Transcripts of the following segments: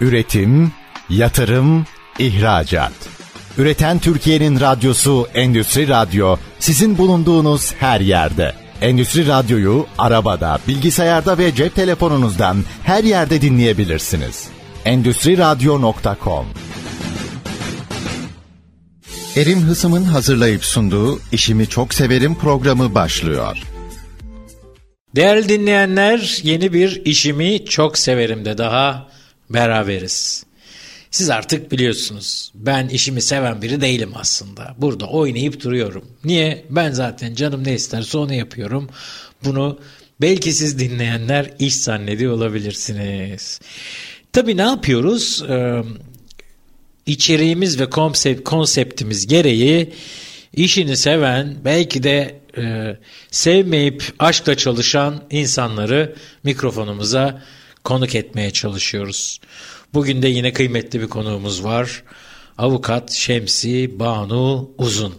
Üretim, yatırım, ihracat. Üreten Türkiye'nin radyosu Endüstri Radyo sizin bulunduğunuz her yerde. Endüstri Radyo'yu arabada, bilgisayarda ve cep telefonunuzdan her yerde dinleyebilirsiniz. Endüstri Radyo.com Erim Hısım'ın hazırlayıp sunduğu İşimi Çok Severim programı başlıyor. Değerli dinleyenler yeni bir işimi çok severim de daha beraberiz. Siz artık biliyorsunuz ben işimi seven biri değilim aslında. Burada oynayıp duruyorum. Niye? Ben zaten canım ne isterse onu yapıyorum. Bunu belki siz dinleyenler iş zannediyor olabilirsiniz. Tabii ne yapıyoruz? Ee, içeriğimiz ve konsept, konseptimiz gereği işini seven belki de e, sevmeyip aşkla çalışan insanları mikrofonumuza konuk etmeye çalışıyoruz. Bugün de yine kıymetli bir konuğumuz var. Avukat Şemsi Banu Uzun.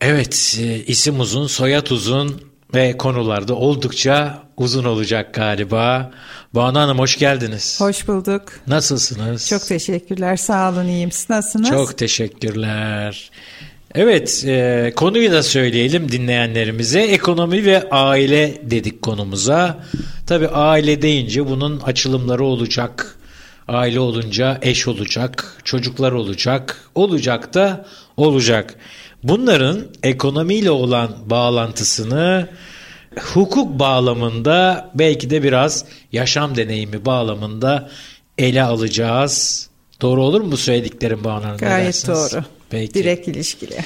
Evet e, isim uzun, soyad uzun ve konularda oldukça uzun olacak galiba. Banu Hanım hoş geldiniz. Hoş bulduk. Nasılsınız? Çok teşekkürler. Sağ olun iyiyim. Siz nasılsınız? Çok teşekkürler. Evet e, konuyu da söyleyelim dinleyenlerimize. Ekonomi ve aile dedik konumuza. Tabi aile deyince bunun açılımları olacak. Aile olunca eş olacak, çocuklar olacak, olacak da olacak. Bunların ekonomiyle olan bağlantısını hukuk bağlamında belki de biraz yaşam deneyimi bağlamında ele alacağız. Doğru olur mu bu söylediklerim Banu Gayet doğru. Peki. Direkt ilişkili.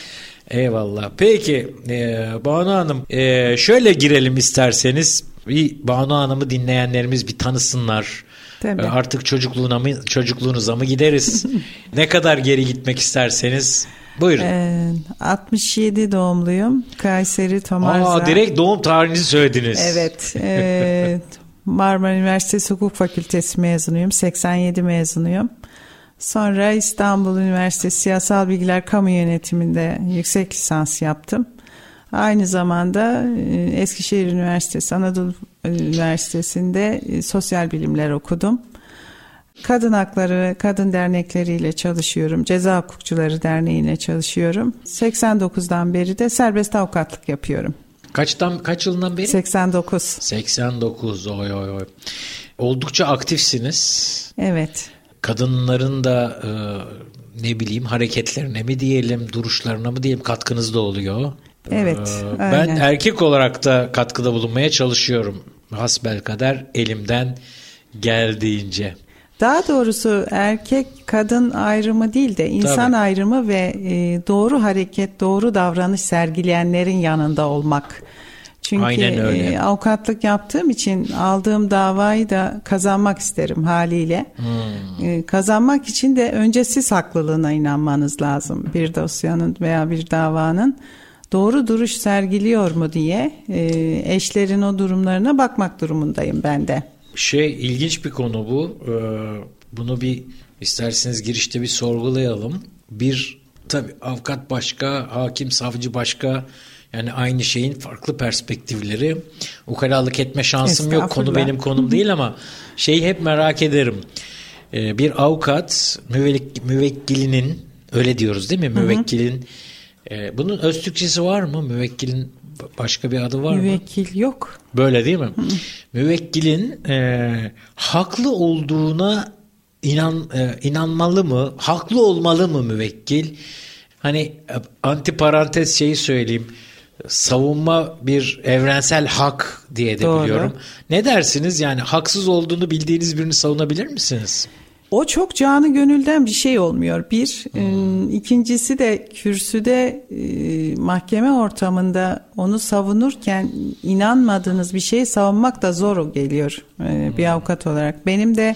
Eyvallah. Peki e, Banu Hanım e, şöyle girelim isterseniz. Bir Banu Hanım'ı dinleyenlerimiz bir tanısınlar. Tabii. E, artık çocukluğuna mı, çocukluğunuza mı gideriz? ne kadar geri gitmek isterseniz buyurun. Ee, 67 doğumluyum. Kayseri Tomarza. Aa, direkt doğum tarihinizi söylediniz. Evet. E, Marmara Üniversitesi Hukuk Fakültesi mezunuyum. 87 mezunuyum. Sonra İstanbul Üniversitesi Siyasal Bilgiler Kamu Yönetiminde yüksek lisans yaptım. Aynı zamanda e, Eskişehir Üniversitesi Anadolu Üniversitesi'nde e, sosyal bilimler okudum. Kadın hakları kadın dernekleriyle çalışıyorum. Ceza Hukukçuları Derneği'yle çalışıyorum. 89'dan beri de serbest avukatlık yapıyorum. Kaçtan kaç yılından beri? 89. 89 oy oy oy. Oldukça aktifsiniz. Evet kadınların da e, ne bileyim hareketlerine mi diyelim, duruşlarına mı diyelim katkınız da oluyor. Evet. Ee, ben erkek olarak da katkıda bulunmaya çalışıyorum. Hasbel kader elimden geldiğince. Daha doğrusu erkek kadın ayrımı değil de insan Tabii. ayrımı ve e, doğru hareket, doğru davranış sergileyenlerin yanında olmak çünkü Aynen öyle. E, avukatlık yaptığım için aldığım davayı da kazanmak isterim haliyle. Hmm. E, kazanmak için de önce siz haklılığına inanmanız lazım. Bir dosyanın veya bir davanın doğru duruş sergiliyor mu diye e, eşlerin o durumlarına bakmak durumundayım ben de. Şey ilginç bir konu bu. Ee, bunu bir isterseniz girişte bir sorgulayalım. Bir tabi avukat başka, hakim, savcı başka yani aynı şeyin farklı perspektifleri. Ukalalık etme şansım yok. Konu benim konum değil ama şeyi hep merak ederim. Ee, bir avukat müvekkil, müvekkilinin öyle diyoruz değil mi? Müvekkilin e, bunun öz Türkçesi var mı? Müvekkilin başka bir adı var Müvekkil mı? Müvekkil yok. Böyle değil mi? Müvekkilin e, haklı olduğuna inan e, inanmalı mı? Haklı olmalı mı müvekkil? Hani e, anti parantez şeyi söyleyeyim savunma bir evrensel hak diye de Doğru. biliyorum. Ne dersiniz? Yani haksız olduğunu bildiğiniz birini savunabilir misiniz? O çok canı gönülden bir şey olmuyor. Bir, hmm. ikincisi de kürsüde e, mahkeme ortamında onu savunurken inanmadığınız bir şeyi savunmak da zor geliyor e, bir hmm. avukat olarak. Benim de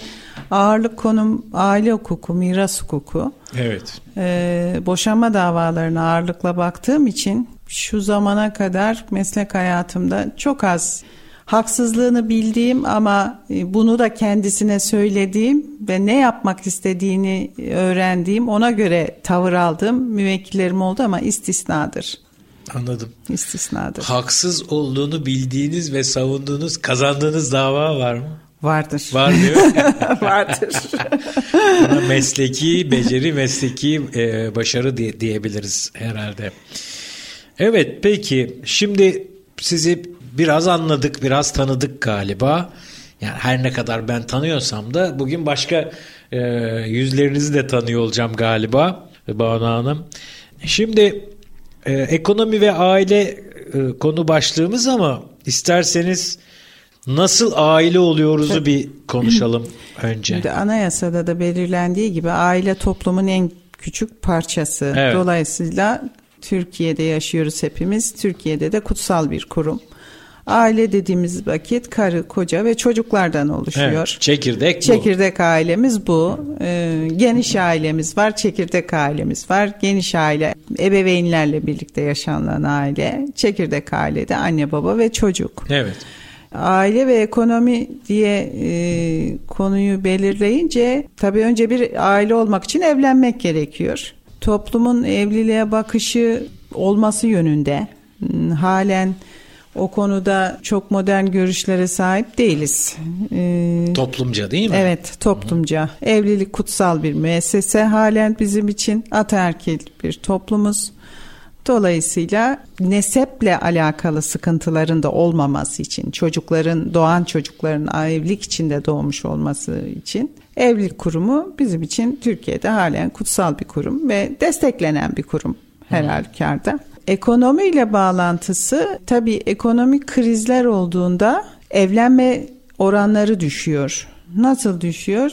ağırlık konum aile hukuku, miras hukuku. Evet. E, boşanma davalarına ağırlıkla baktığım için şu zamana kadar meslek hayatımda çok az haksızlığını bildiğim ama e, bunu da kendisine söylediğim ve ne yapmak istediğini öğrendiğim ona göre tavır aldığım müvekkillerim oldu ama istisnadır. Anladım. İstisnadır. Haksız olduğunu bildiğiniz ve savunduğunuz, kazandığınız dava var mı? Vardır. Var diyor. Vardır. Buna mesleki beceri, mesleki e, başarı diye, diyebiliriz herhalde. Evet peki şimdi sizi biraz anladık, biraz tanıdık galiba. Yani her ne kadar ben tanıyorsam da bugün başka e, yüzlerinizi de tanıyor olacağım galiba Banu Hanım. Şimdi e, ekonomi ve aile e, konu başlığımız ama isterseniz nasıl aile oluyoruzu bir konuşalım önce. Şimdi anayasada da belirlendiği gibi aile toplumun en küçük parçası. Evet. Dolayısıyla Türkiye'de yaşıyoruz hepimiz. Türkiye'de de kutsal bir kurum. Aile dediğimiz vakit karı, koca ve çocuklardan oluşuyor. Evet, çekirdek bu. Çekirdek ailemiz bu. Ee, geniş ailemiz var, çekirdek ailemiz var. Geniş aile ebeveynlerle birlikte yaşanılan aile. Çekirdek ailede anne baba ve çocuk. Evet. Aile ve ekonomi diye e, konuyu belirleyince tabii önce bir aile olmak için evlenmek gerekiyor. Toplumun evliliğe bakışı olması yönünde hmm, halen o konuda çok modern görüşlere sahip değiliz. Ee, toplumca değil mi? Evet, toplumca. Hı. Evlilik kutsal bir müessese halen bizim için ataerkil bir toplumuz. Dolayısıyla neseple alakalı sıkıntıların da olmaması için, çocukların, doğan çocukların evlilik içinde doğmuş olması için evlilik kurumu bizim için Türkiye'de halen kutsal bir kurum ve desteklenen bir kurum her halükarda. Ekonomiyle bağlantısı tabii ekonomik krizler olduğunda evlenme oranları düşüyor. Nasıl düşüyor?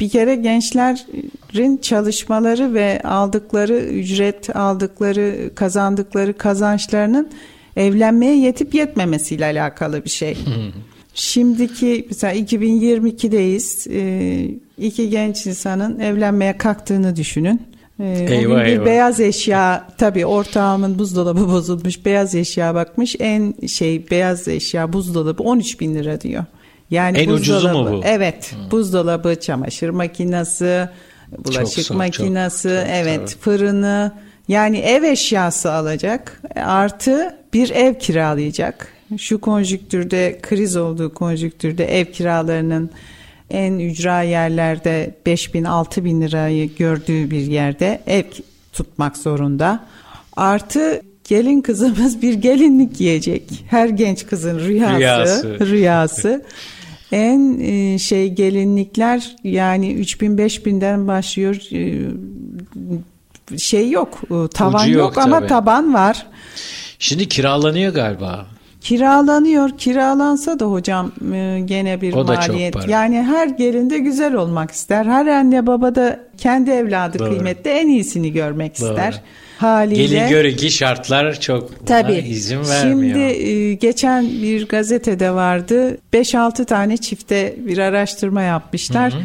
Bir kere gençlerin çalışmaları ve aldıkları ücret, aldıkları, kazandıkları kazançlarının evlenmeye yetip yetmemesiyle alakalı bir şey. Şimdiki mesela 2022'deyiz. Ee, iki genç insanın evlenmeye kalktığını düşünün. Ee, eyvah, bir eyvah. beyaz eşya tabii ortağımın buzdolabı bozulmuş beyaz eşya bakmış en şey beyaz eşya buzdolabı 13 bin lira diyor. Yani en ucuzu mu bu? Evet hmm. buzdolabı çamaşır makinesi bulaşık çok, makinesi çok, evet çok, fırını yani ev eşyası alacak artı bir ev kiralayacak. Şu konjüktürde kriz olduğu konjüktürde ev kiralarının en ücra yerlerde 5 bin 6 bin lirayı gördüğü bir yerde ev tutmak zorunda. Artı gelin kızımız bir gelinlik giyecek. Her genç kızın rüyası. Rüyası. rüyası. en e, şey gelinlikler yani 3000 5000'den başlıyor. E, şey yok, e, tavan Ucu yok, yok ama taban var. Şimdi kiralanıyor galiba. Kiralanıyor. Kiralansa da hocam e, gene bir o maliyet. Yani her gelinde güzel olmak ister. Her anne baba da kendi evladı Doğru. kıymetli en iyisini görmek Doğru. ister. Haliyle. Gelin görün ki şartlar çok Tabii, izin vermiyor. Şimdi e, geçen bir gazetede vardı. 5-6 tane çifte bir araştırma yapmışlar. Hı hı.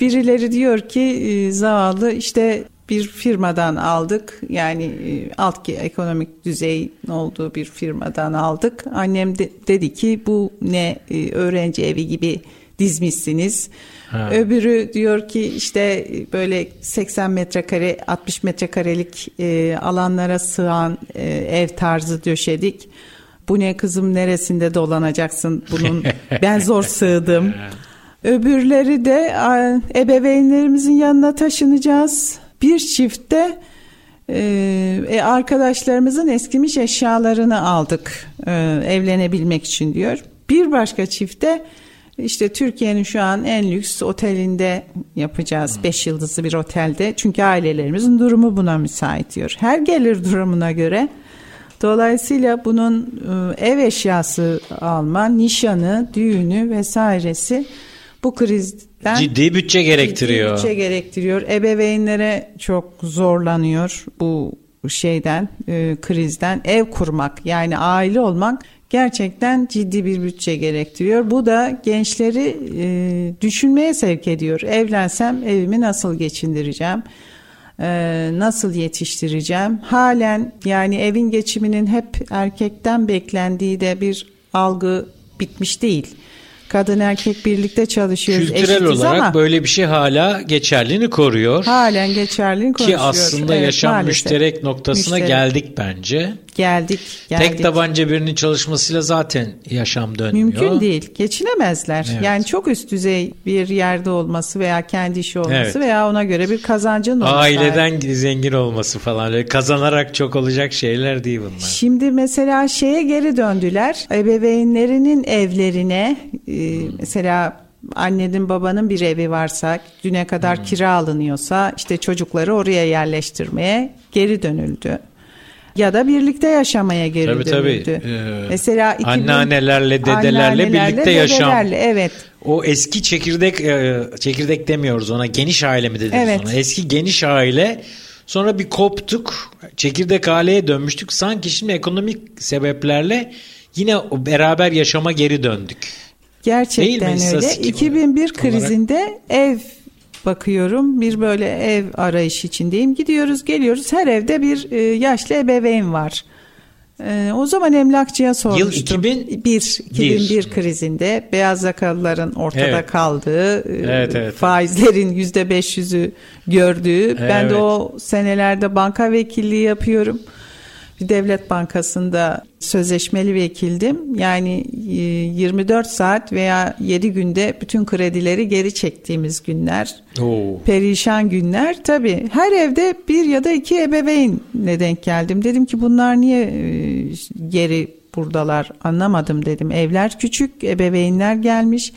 Birileri diyor ki e, zavallı işte bir firmadan aldık. Yani e, alt ekonomik düzey olduğu bir firmadan aldık. Annem de, dedi ki bu ne e, öğrenci evi gibi dizmişsiniz. Ha. Öbürü diyor ki işte e, böyle 80 metrekare 60 metrekarelik e, alanlara sığan e, ev tarzı döşedik. Bu ne kızım neresinde dolanacaksın bunun ben zor sığdım. Öbürleri de ebeveynlerimizin yanına taşınacağız bir çiftte e, e, arkadaşlarımızın eskimiş eşyalarını aldık e, evlenebilmek için diyor. Bir başka çifte işte Türkiye'nin şu an en lüks otelinde yapacağız. Hmm. Beş yıldızlı bir otelde. Çünkü ailelerimizin durumu buna müsait diyor. Her gelir durumuna göre Dolayısıyla bunun e, ev eşyası alma, nişanı, düğünü vesairesi bu krizden ciddi bütçe gerektiriyor. Ciddi bütçe gerektiriyor. Ebeveynlere çok zorlanıyor bu şeyden, e, krizden ev kurmak yani aile olmak gerçekten ciddi bir bütçe gerektiriyor. Bu da gençleri e, düşünmeye sevk ediyor. Evlensem evimi nasıl geçindireceğim? E, nasıl yetiştireceğim? Halen yani evin geçiminin hep erkekten beklendiği de bir algı bitmiş değil kadın erkek birlikte çalışıyoruz. Kültürel olarak ama böyle bir şey hala geçerliğini koruyor. Halen geçerliğini koruyor. Ki aslında evet, yaşam maalesef. müşterek noktasına müşterek. geldik bence. Geldik, geldik. Tek tabanca birinin çalışmasıyla zaten yaşam dönmüyor. Mümkün değil. Geçinemezler. Evet. Yani çok üst düzey bir yerde olması veya kendi işi olması evet. veya ona göre bir kazancın olması. Aileden zengin olması falan. Öyle kazanarak çok olacak şeyler değil bunlar. Şimdi mesela şeye geri döndüler. Ebeveynlerinin evlerine e, mesela annenin babanın bir evi varsa düne kadar hmm. kira alınıyorsa işte çocukları oraya yerleştirmeye geri dönüldü ya da birlikte yaşamaya geri tabii, dönüldü. Tabii. Ee, Mesela 2000, anneannelerle, dedelerle anneannelerle, birlikte yaşam. evet. O eski çekirdek e, çekirdek demiyoruz ona geniş aile mi dediniz evet. ona? Eski geniş aile sonra bir koptuk. Çekirdek aileye dönmüştük. Sanki şimdi ekonomik sebeplerle yine beraber yaşama geri döndük. Gerçekten öyle. 2001 krizinde olarak. ev bakıyorum. Bir böyle ev arayış içindeyim. Gidiyoruz geliyoruz her evde bir e, yaşlı ebeveyn var. E, o zaman emlakçıya sormuştum. Yıl 2001, 2001 krizinde beyaz yakalıların ortada evet. kaldığı, e, evet, evet, faizlerin yüzde 500'ü gördüğü. Evet. Ben de o senelerde banka vekilliği yapıyorum bir devlet bankasında sözleşmeli vekildim. Yani 24 e, saat veya 7 günde bütün kredileri geri çektiğimiz günler. Oo. Perişan günler. Tabii her evde bir ya da iki ebeveynle denk geldim. Dedim ki bunlar niye e, geri buradalar anlamadım dedim. Evler küçük, ebeveynler gelmiş.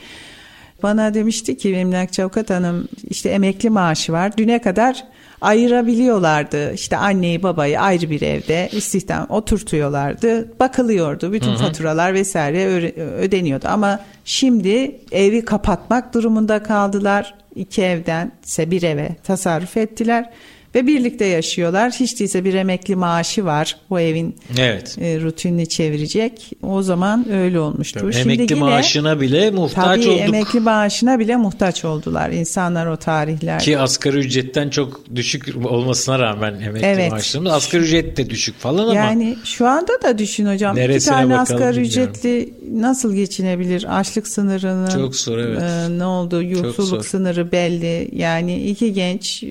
Bana demişti ki emlakçı avukat hanım işte emekli maaşı var. Düne kadar ayırabiliyorlardı. İşte anneyi babayı ayrı bir evde istihdam oturtuyorlardı. Bakılıyordu. Bütün Hı-hı. faturalar vesaire ödeniyordu. Ama şimdi evi kapatmak durumunda kaldılar. İki evden ise bir eve tasarruf ettiler ve birlikte yaşıyorlar. Hiç değilse bir emekli maaşı var. Bu evin evet. e, rutinini çevirecek. O zaman öyle olmuştu. Tabii, Şimdi emekli yine, maaşına bile muhtaç tabii, olduk. emekli maaşına bile muhtaç oldular insanlar o tarihlerde. Ki asgari ücretten çok düşük olmasına rağmen emekli evet. maaşlarımız asgari ücret de düşük falan ama. Yani şu anda da düşün hocam. Neresine İki tane asgari ücretli nasıl geçinebilir? Açlık sınırının çok zor, evet. e, ne oldu? Yoksulluk sınırı belli. Yani iki genç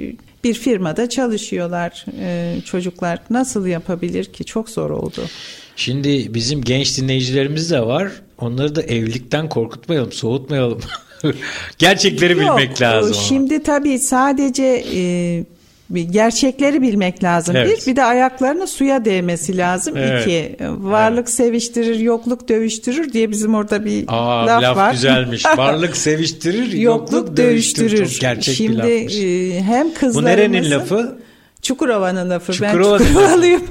bir firmada çalışıyorlar e, çocuklar. Nasıl yapabilir ki? Çok zor oldu. Şimdi bizim genç dinleyicilerimiz de var. Onları da evlilikten korkutmayalım, soğutmayalım. Gerçekleri Yok, bilmek lazım. Şimdi tabii sadece e, gerçekleri bilmek lazım. Evet. Bir, bir de ayaklarını suya değmesi lazım. Evet. İki, varlık evet. seviştirir, yokluk dövüştürür diye bizim orada bir Aa, laf, laf var. güzelmiş. Varlık seviştirir, yokluk, yokluk dövüştürür. dövüştürür. Çok gerçek Şimdi, bir lafmış. E, hem kızlarımızın... Bu nerenin lafı? Çukurova'nın lafı. Çukurova ben Çukurovalıyım.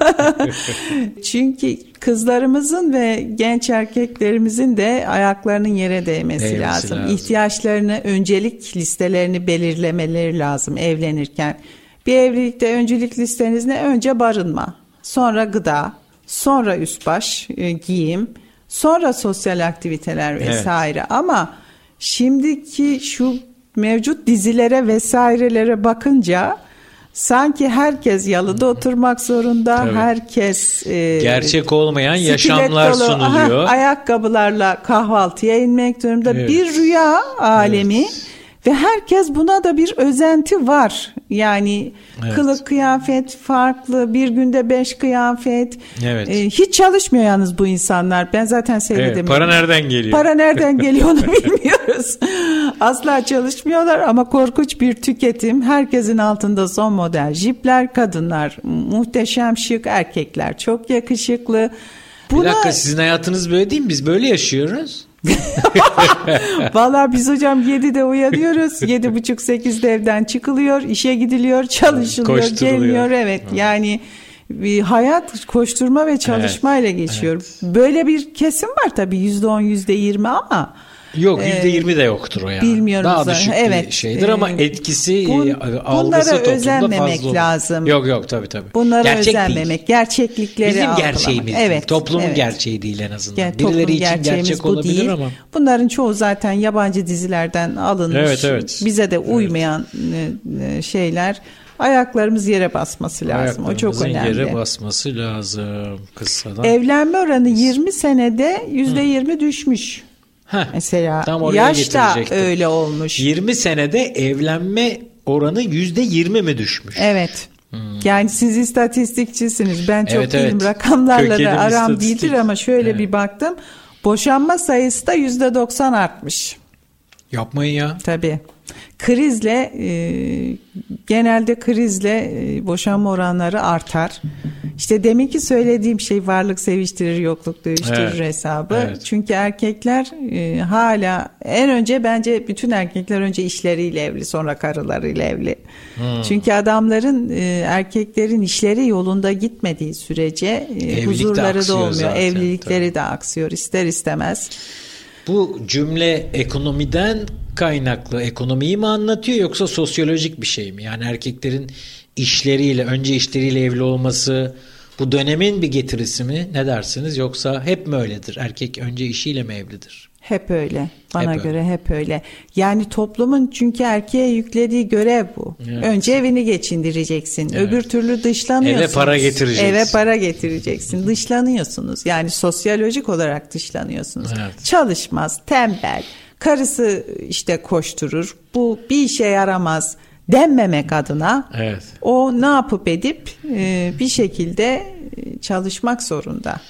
Çünkü kızlarımızın ve genç erkeklerimizin de ayaklarının yere değmesi, değmesi lazım. lazım. İhtiyaçlarını, öncelik listelerini belirlemeleri lazım evlenirken. Bir evlilikte öncelik listeniz ne? Önce barınma, sonra gıda, sonra üst baş e, giyim, sonra sosyal aktiviteler vesaire. Evet. Ama şimdiki şu mevcut dizilere vesairelere bakınca sanki herkes yalıda oturmak zorunda. Tabii. Herkes e, gerçek olmayan yaşamlar dolu, sunuluyor. Aha, ayakkabılarla kahvaltıya inmek durumunda. Evet. Bir rüya alemi. Evet ve herkes buna da bir özenti var. Yani evet. kılık kıyafet farklı, bir günde beş kıyafet. Evet. Ee, hiç çalışmıyor yalnız bu insanlar. Ben zaten seyredemiyorum. Evet, para nereden geliyor? Para nereden geliyor onu bilmiyoruz. Asla çalışmıyorlar ama korkunç bir tüketim. Herkesin altında son model jipler, kadınlar muhteşem şık, erkekler çok yakışıklı. Buna... Bir dakika sizin hayatınız böyle değil mi? Biz böyle yaşıyoruz. Vallahi biz hocam 7'de uyanıyoruz. 7.30-8'de evden çıkılıyor, işe gidiliyor, çalışılıyor, gelmiyor. Evet yani bir hayat koşturma ve çalışmayla evet, geçiyor. Evet. Böyle bir kesim var tabii %10, %20 ama Yok yüzde yirmi de yoktur o yani. Bilmiyorum Daha düşük evet. bir şeydir ama etkisi Bun, bunlara özenmemek fazla lazım. Yok yok tabii tabii. Bunlara Gerçek özenmemek, değil. gerçeklikleri Bizim algılamak. gerçeğimiz evet, Toplumun evet. gerçeği değil en azından. Yani Birileri için gerçek olabilir değil. ama. Bunların çoğu zaten yabancı dizilerden alınmış. Evet, evet. Bize de uymayan evet. şeyler ayaklarımız yere basması lazım. O çok önemli. yere basması lazım kıssadan. Evlenme oranı 20 senede %20 düşmüş. Heh, Mesela tam yaş da öyle olmuş. 20 senede evlenme oranı %20 mi düşmüş? Evet. Hmm. Yani siz istatistikçisiniz. Ben çok evet, değilim. Evet. Rakamlarla da aram değildir ama şöyle evet. bir baktım. Boşanma sayısı da %90 artmış. Yapmayın ya. Tabii. Krizle e, genelde krizle e, boşanma oranları artar. İşte deminki söylediğim şey varlık seviştirir, yokluk dövüştürür evet. hesabı. Evet. Çünkü erkekler e, hala en önce bence bütün erkekler önce işleriyle evli, sonra karılarıyla evli. Hmm. Çünkü adamların e, erkeklerin işleri yolunda gitmediği sürece e, huzurları da olmuyor, zaten, evlilikleri tabii. de aksıyor ister istemez. Bu cümle ekonomiden kaynaklı ekonomiyi mi anlatıyor yoksa sosyolojik bir şey mi? Yani erkeklerin işleriyle önce işleriyle evli olması bu dönemin bir getirisi mi? Ne dersiniz? Yoksa hep mi öyledir? Erkek önce işiyle mi evlidir? Hep öyle. Bana hep göre öyle. hep öyle. Yani toplumun çünkü erkeğe yüklediği görev bu. Evet. Önce evini geçindireceksin. Evet. Öbür türlü dışlanıyorsunuz. Eve para getireceksin. Eve para getireceksin. Dışlanıyorsunuz. Yani sosyolojik olarak dışlanıyorsunuz. Evet. Çalışmaz, tembel. Karısı işte koşturur. Bu bir işe yaramaz denmemek adına evet. o ne yapıp edip e, bir şekilde çalışmak zorunda.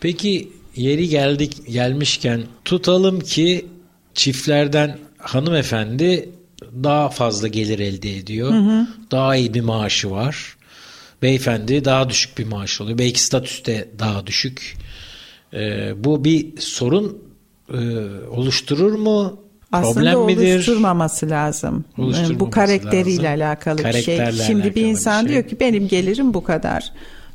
Peki yeri geldik gelmişken tutalım ki çiftlerden hanımefendi daha fazla gelir elde ediyor. Hı hı. Daha iyi bir maaşı var. Beyefendi daha düşük bir maaş oluyor. Belki statüste daha düşük. Ee, bu bir sorun e, oluşturur mu? Aslında Problem oluşturmaması lazım. Oluşturmaması bu karakteriyle lazım. alakalı bir şey. Şimdi bir insan bir şey. diyor ki benim gelirim bu kadar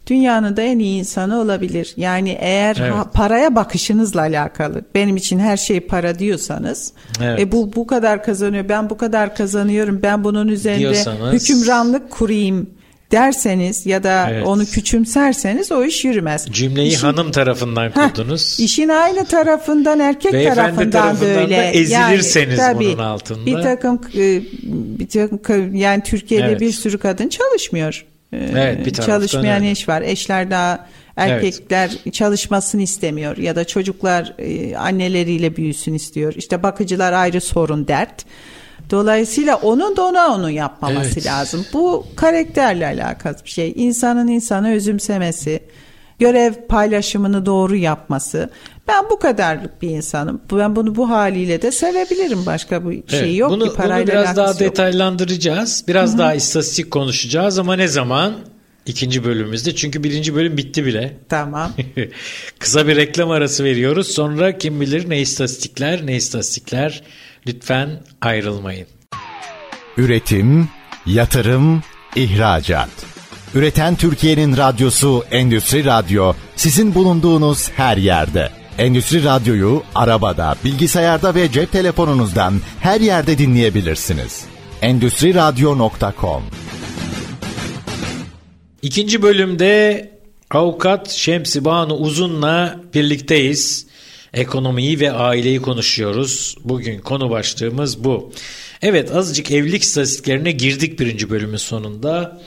dünyanın da en iyi insanı olabilir. Yani eğer evet. ha, paraya bakışınızla alakalı. Benim için her şey para diyorsanız. Evet. E bu bu kadar kazanıyor. Ben bu kadar kazanıyorum. Ben bunun üzerinde diyorsanız, hükümranlık kurayım derseniz ya da evet. onu küçümserseniz o iş yürümez. Cümleyi İşin, hanım tarafından kurdunuz. Heh, işin aynı tarafından erkek Beyefendi tarafından, tarafından da öyle. Da ezilirseniz yani, tabii, bunun altında. Bir takım e, bir takım yani Türkiye'de evet. bir sürü kadın çalışmıyor. Ee, evet, bir çalışmayan öyle. eş var. Eşler daha erkekler evet. çalışmasını istemiyor ya da çocuklar e, anneleriyle büyüsün istiyor. İşte bakıcılar ayrı sorun dert. Dolayısıyla onun da ona onu yapmaması evet. lazım. Bu karakterle alakalı bir şey. İnsanın insanı özümsemesi, görev paylaşımını doğru yapması. Ben bu kadarlık bir insanım. Ben bunu bu haliyle de sevebilirim. Başka bir evet, şey yok bunu, ki parayla Bunu biraz daha yok. detaylandıracağız. Biraz Hı-hı. daha istatistik konuşacağız ama ne zaman? İkinci bölümümüzde. Çünkü birinci bölüm bitti bile. Tamam. Kısa bir reklam arası veriyoruz. Sonra kim bilir ne istatistikler ne istatistikler. Lütfen ayrılmayın. Üretim, yatırım, ihracat. Üreten Türkiye'nin radyosu Endüstri Radyo sizin bulunduğunuz her yerde. Endüstri Radyo'yu arabada, bilgisayarda ve cep telefonunuzdan her yerde dinleyebilirsiniz. Endüstri Radyo.com İkinci bölümde avukat Şemsi Banu Uzun'la birlikteyiz. Ekonomiyi ve aileyi konuşuyoruz. Bugün konu başlığımız bu. Evet azıcık evlilik istatistiklerine girdik birinci bölümün sonunda.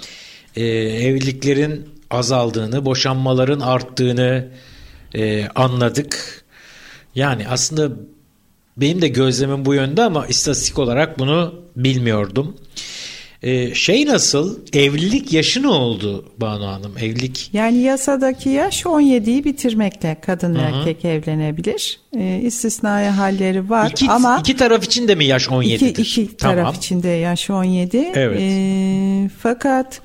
Ee, evliliklerin azaldığını, boşanmaların arttığını, e, anladık. Yani aslında benim de gözlemim bu yönde ama istatistik olarak bunu bilmiyordum. Ee, şey nasıl? Evlilik yaşı ne oldu Banu Hanım? Evlilik Yani yasadaki yaş 17'yi bitirmekle kadın ve erkek evlenebilir. Ee, istisnai halleri var iki, ama iki taraf için de mi yaş 17'dir? İki, iki tamam. taraf için de yaş 17. Evet. Ee, fakat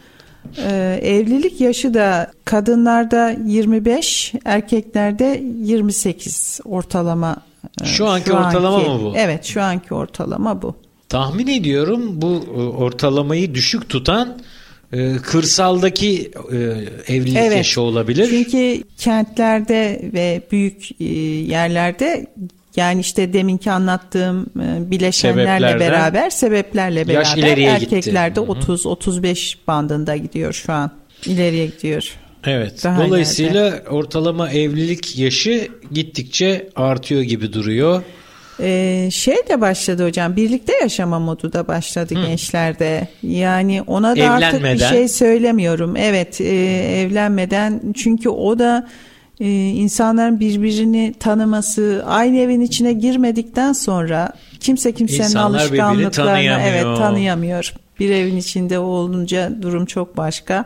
ee, evlilik yaşı da kadınlarda 25, erkeklerde 28 ortalama. E, şu anki ortalama mı bu? Evet, şu anki ortalama bu. Tahmin ediyorum bu e, ortalamayı düşük tutan e, kırsaldaki evlilik evet, yaşı olabilir. Çünkü kentlerde ve büyük yerlerde yani işte deminki anlattığım e, bileşenlerle beraber, sebeplerle beraber erkeklerde 30-35 bandında gidiyor şu an. İleriye gidiyor. Evet. Daha Dolayısıyla ileride. ortalama evlilik yaşı gittikçe artıyor gibi duruyor. Ee, şey de başladı hocam birlikte yaşama modu da başladı Hı. gençlerde. Yani ona da artık bir şey söylemiyorum. Evet e, evlenmeden çünkü o da e, insanların birbirini tanıması, aynı evin içine girmedikten sonra kimse kimsenin İnsanlar alışkanlıklarını evet tanıyamıyor. Bir evin içinde olunca durum çok başka.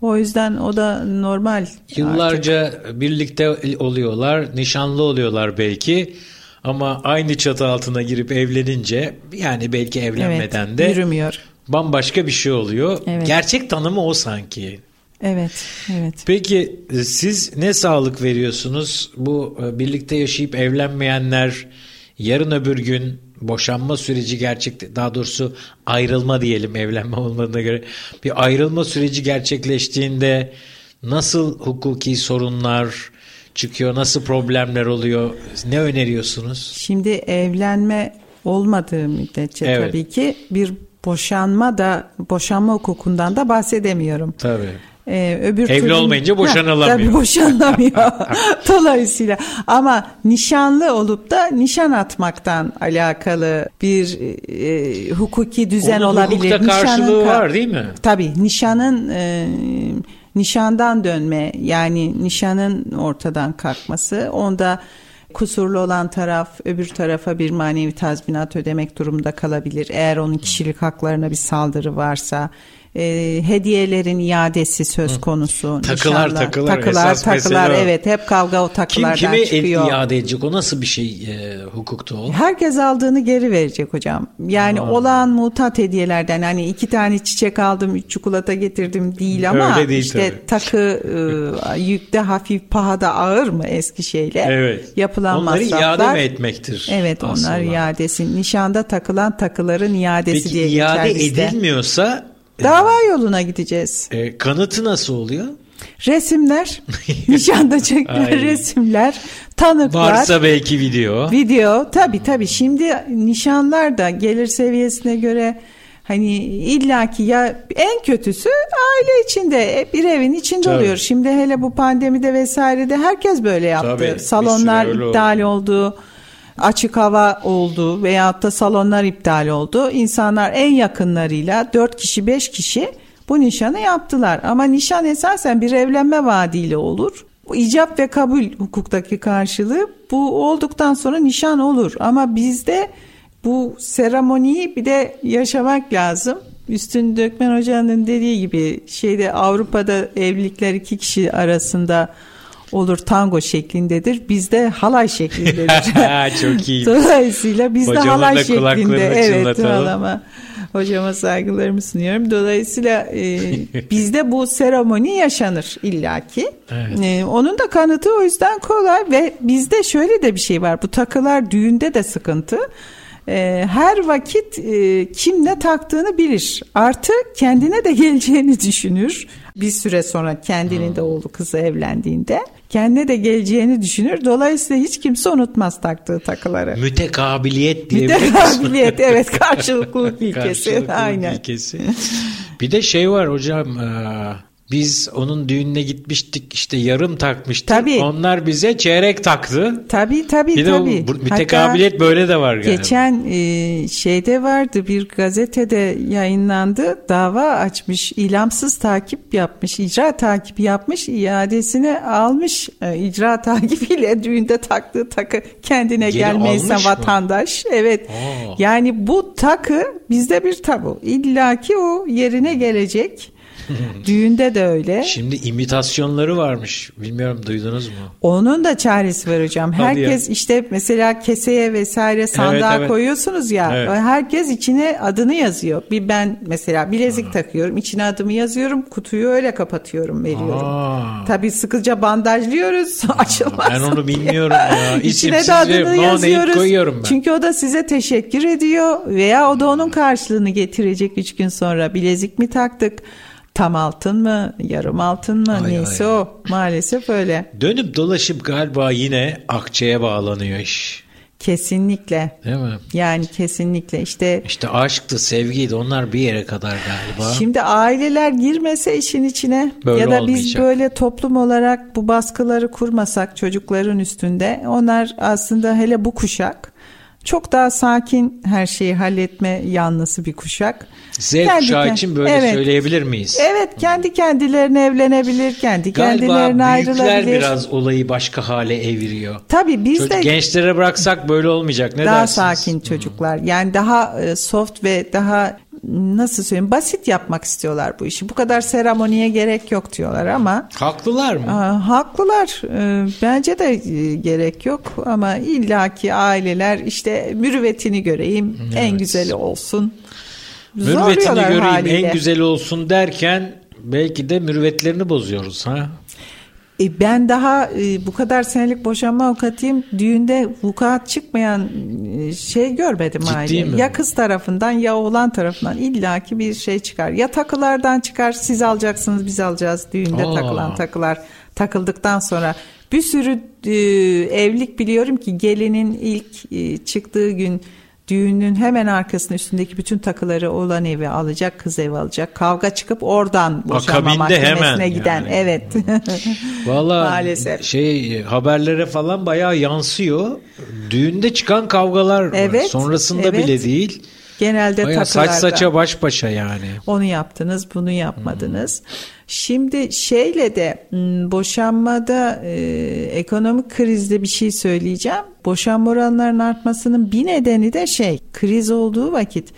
O yüzden o da normal. Yıllarca artık. birlikte oluyorlar, nişanlı oluyorlar belki. Ama aynı çatı altına girip evlenince yani belki evlenmeden evet, de yürümüyor. Bambaşka bir şey oluyor. Evet. Gerçek tanımı o sanki. Evet, evet. Peki e, siz ne sağlık veriyorsunuz? Bu e, birlikte yaşayıp evlenmeyenler yarın öbür gün boşanma süreci gerçek daha doğrusu ayrılma diyelim evlenme olmadığına göre bir ayrılma süreci gerçekleştiğinde nasıl hukuki sorunlar çıkıyor, nasıl problemler oluyor? Ne öneriyorsunuz? Şimdi evlenme olmadığı müddetçe evet. tabii ki bir boşanma da boşanma hukukundan da bahsedemiyorum. Tabii. Ee, öbür Evli türlü, olmayınca boşanılamıyor. tabii boşanılamıyor. Dolayısıyla ama nişanlı olup da nişan atmaktan alakalı bir e, hukuki düzen Onun olabilir. Hukukta karşılığı Nişanın, var değil mi? Tabii nişanın e, nişandan dönme yani nişanın ortadan kalkması onda kusurlu olan taraf öbür tarafa bir manevi tazminat ödemek durumunda kalabilir. Eğer onun kişilik haklarına bir saldırı varsa e, hediyelerin iadesi söz konusu. Takılar nişanlar. takılar. Takılar takılar evet hep kavga o takılardan Kim, kime çıkıyor. Kim iade edecek o nasıl bir şey e, hukukta o? Herkes aldığını geri verecek hocam. Yani Aa. olağan mutat hediyelerden hani iki tane çiçek aldım üç çikolata getirdim değil ama Öyle değil, işte tabii. takı e, yükte hafif pahada ağır mı eski şeyle evet. yapılan Onları masraflar. iade mi etmektir? Evet aslında. onlar iadesi. Nişanda takılan takıların iadesi Peki, diye geçer bizde. Peki iade edilmiyorsa Dava yoluna gideceğiz. E, kanıtı nasıl oluyor? Resimler, nişanda çekilen resimler, tanıklar. Varsa belki video. Video, tabii tabii. Şimdi nişanlar da gelir seviyesine göre hani illaki ya en kötüsü aile içinde bir evin içinde Tabii. oluyor. Şimdi hele bu pandemide vesairede herkes böyle yaptı. Tabii, Salonlar iptal oldu. oldu açık hava oldu veyahut da salonlar iptal oldu. İnsanlar en yakınlarıyla 4 kişi 5 kişi bu nişanı yaptılar. Ama nişan esasen bir evlenme vaadiyle olur. Bu icap ve kabul hukuktaki karşılığı bu olduktan sonra nişan olur. Ama bizde bu seremoniyi bir de yaşamak lazım. Üstün Dökmen Hoca'nın dediği gibi şeyde Avrupa'da evlilikler iki kişi arasında olur tango şeklindedir. Bizde halay şeklindedir. Çok iyi. Dolayısıyla bizde Hocamın halay şeklinde. Evet halama. Hocama saygılarımı sunuyorum. Dolayısıyla e, bizde bu seremoni yaşanır illaki. Evet. E, onun da kanıtı o yüzden kolay ve bizde şöyle de bir şey var. Bu takılar düğünde de sıkıntı e, her vakit e, kim ne taktığını bilir. Artı kendine de geleceğini düşünür. Bir süre sonra kendinin hmm. de oğlu kızı evlendiğinde kendine de geleceğini düşünür. Dolayısıyla hiç kimse unutmaz taktığı takıları. Mütekabiliyet diye Mütekabiliyet evet karşılıklılık ilkesi. karşılıklılık Aynen. ilkesi. Bir de şey var hocam biz onun düğününe gitmiştik işte yarım takmıştık. Tabii. Onlar bize çeyrek taktı. Tabii tabii bir tabii. De bu, mütekabiliyet Hatta böyle de var galiba. Geçen e, şeyde vardı bir gazetede yayınlandı. Dava açmış, ilamsız takip yapmış, icra takibi yapmış, iadesini almış. E, icra takibiyle düğünde taktığı takı kendine Geri gelmeyse vatandaş. Mı? Evet. Aa. Yani bu takı bizde bir tabu. İlla ki o yerine gelecek. Düğünde de öyle. Şimdi imitasyonları varmış. Bilmiyorum duydunuz mu? Onun da çaresi var hocam. Herkes işte mesela keseye vesaire sandığa evet, evet. koyuyorsunuz ya. Evet. Herkes içine adını yazıyor. Bir ben mesela bilezik Aa. takıyorum. içine adımı yazıyorum. Kutuyu öyle kapatıyorum, veriyorum. Aa. Tabii sıkıca bandajlıyoruz. Açılmaz. Ben onu bilmiyorum ya. İçine de adını yazıyoruz. Koyuyorum ben. Çünkü o da size teşekkür ediyor veya o da onun karşılığını getirecek üç gün sonra. Bilezik mi taktık? Tam altın mı, yarım altın mı ay, neyse ay. o. Maalesef öyle. Dönüp dolaşıp galiba yine akçeye bağlanıyor iş. Kesinlikle. Değil mi? Yani kesinlikle işte. İşte aşktı, sevgiydi onlar bir yere kadar galiba. Şimdi aileler girmese işin içine böyle ya da olmayacak. biz böyle toplum olarak bu baskıları kurmasak çocukların üstünde onlar aslında hele bu kuşak çok daha sakin her şeyi halletme yanlısı bir kuşak. Z kuşağı için böyle evet, söyleyebilir miyiz? Evet kendi kendilerine evlenebilir, kendi Galiba kendilerine ayrılabilir. Galiba biraz olayı başka hale eviriyor. Tabii biz Çocuk, de... Gençlere bıraksak böyle olmayacak ne daha dersiniz? Daha sakin çocuklar yani daha e, soft ve daha nasıl söyleyeyim basit yapmak istiyorlar bu işi. Bu kadar seremoniye gerek yok diyorlar ama. Haklılar mı? A, haklılar. E, bence de e, gerek yok ama illaki aileler işte mürüvvetini göreyim evet. en güzeli olsun. Mürüvvetini göreyim haliyle. en güzeli olsun derken belki de mürüvvetlerini bozuyoruz ha. E ben daha e, bu kadar senelik boşanma avukatıyım. Düğünde vukuat çıkmayan e, şey görmedim Ciddi aile. Mi? Ya kız tarafından ya oğlan tarafından illaki bir şey çıkar. Ya takılardan çıkar siz alacaksınız biz alacağız düğünde Aa. takılan takılar takıldıktan sonra bir sürü e, evlilik biliyorum ki gelinin ilk e, çıktığı gün düğünün hemen arkasının üstündeki bütün takıları olan evi alacak, kız evi alacak. Kavga çıkıp oradan boşanma mahkemesine hemen giden. Yani. Evet. Valla Maalesef. şey haberlere falan bayağı yansıyor. Düğünde çıkan kavgalar evet, var. Sonrasında evet. bile değil. Genelde Bayağı takılarda. Saç saça baş başa yani. Onu yaptınız, bunu yapmadınız. Hmm. Şimdi şeyle de hmm, boşanmada e, ekonomik krizde bir şey söyleyeceğim. Boşanma oranlarının artmasının bir nedeni de şey kriz olduğu vakit